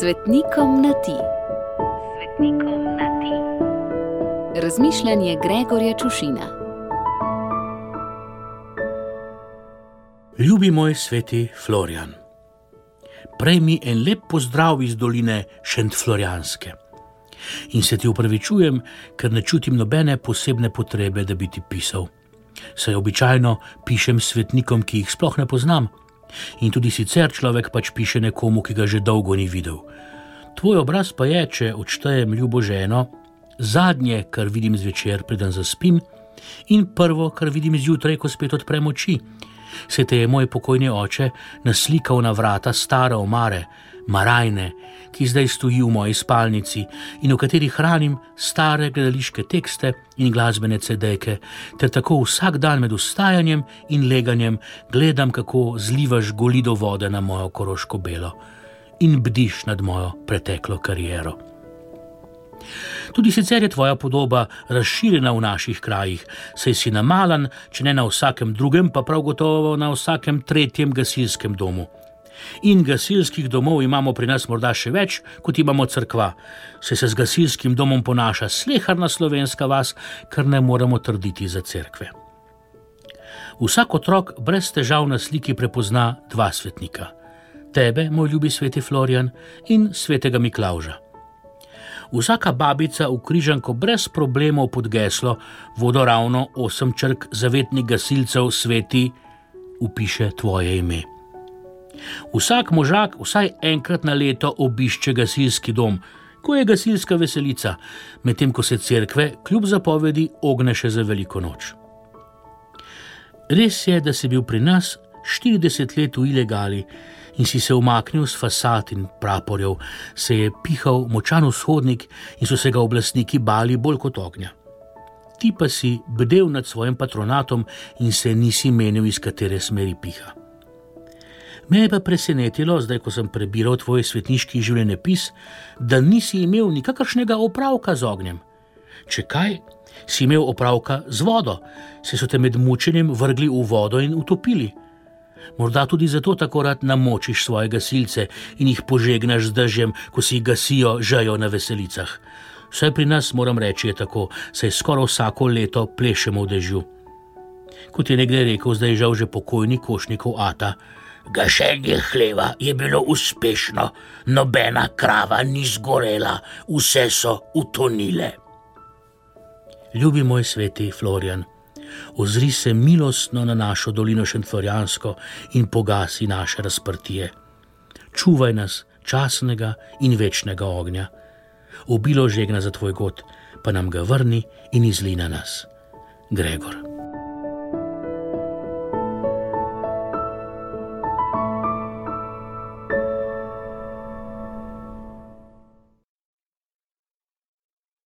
Svetnikom na ti. Svetnikom na ti. Razmišljanje Gregorja Čušina. Ljubi moj sveti Florian, prej mi en lep pozdrav iz doline Šentflorijanske. In se ti upravičujem, ker ne čutim nobene posebne potrebe, da bi ti pisal. Saj običajno pišem svetnikom, ki jih sploh ne poznam. In tudi sicer človek pač piše nekomu, ki ga že dolgo ni videl. Tvoj obraz pa je, če odštejem ljubo ženo, zadnje, kar vidim zvečer, preden zaspim, in prvo, kar vidim zjutraj, ko spet odprem oči. Se te je moj pokojni oče naslikal na vrata stare omare, marajne, ki zdaj stoji v moji spalnici in v kateri hranim stare gledališke tekste in glasbene cedeke, ter tako vsak dan med ustajanjem in leganjem gledam, kako zlivaš golido vode na mojo koroško belo in bdiš nad mojo preteklo kariero. Tudi sicer je tvoja podoba razširjena v naših krajih, saj si namalen, če ne na vsakem drugem, pa prav gotovo na vsakem tretjem gasilskem domu. In gasilskih domov imamo pri nas morda še več, kot imamo crkva, saj se z gasilskim domom ponaša sleharna slovenska vas, kar ne moremo trditi za cerkve. Vsak otrok brez težav na sliki prepozna dva svetnika: tebe, moj ljubi sveti Florian, in svetega Miklauža. Vsaka babica v križanko brez problemov pod geslo vodoravno osem črk zavetnih gasilcev sveti upiše tvoje ime. Vsak možak vsaj enkrat na leto obišče gasilski dom, ko je gasilska veselica, medtem ko se cerkve kljub zapovedi ogne še za veliko noč. Res je, da si bil pri nas 40 let v ilegali in si se umaknil z fasad in praporjev, se je pihal močan vzhodnik in so se ga oblastniki bali bolj kot ognja. Ti pa si bdel nad svojim patronatom in se nisi menil, iz katere smeri piha. Me je pa presenetilo, zdaj ko sem prebiral tvoj svetniški življenjepis, da nisi imel nikakršnega opravka z ognjem. Če kaj, si imel opravka z vodo, se so te med mučenjem vrgli v vodo in utopili. Morda tudi zato tako rad namočiš svoje gasilce in jih požegnaš z dežjem, ko si gasijo žajo na veselicah. Vsaj pri nas, moram reči, je tako, saj skoraj vsako leto plešemo v dežju. Kot je nekdo rekel, zdaj žal že pokojni košnikov Ata. Gašenje hleva je bilo uspešno, nobena krava ni zgorela, vse so utonile. Ljubi moj sveti Florian, ozri se milostno na našo dolino Šentflorijansko in pogasi naše razprtije. Čuvaj nas časnega in večnega ognja. Obilo žegna za tvoj god, pa nam ga vrni in izli na nas. Gregor.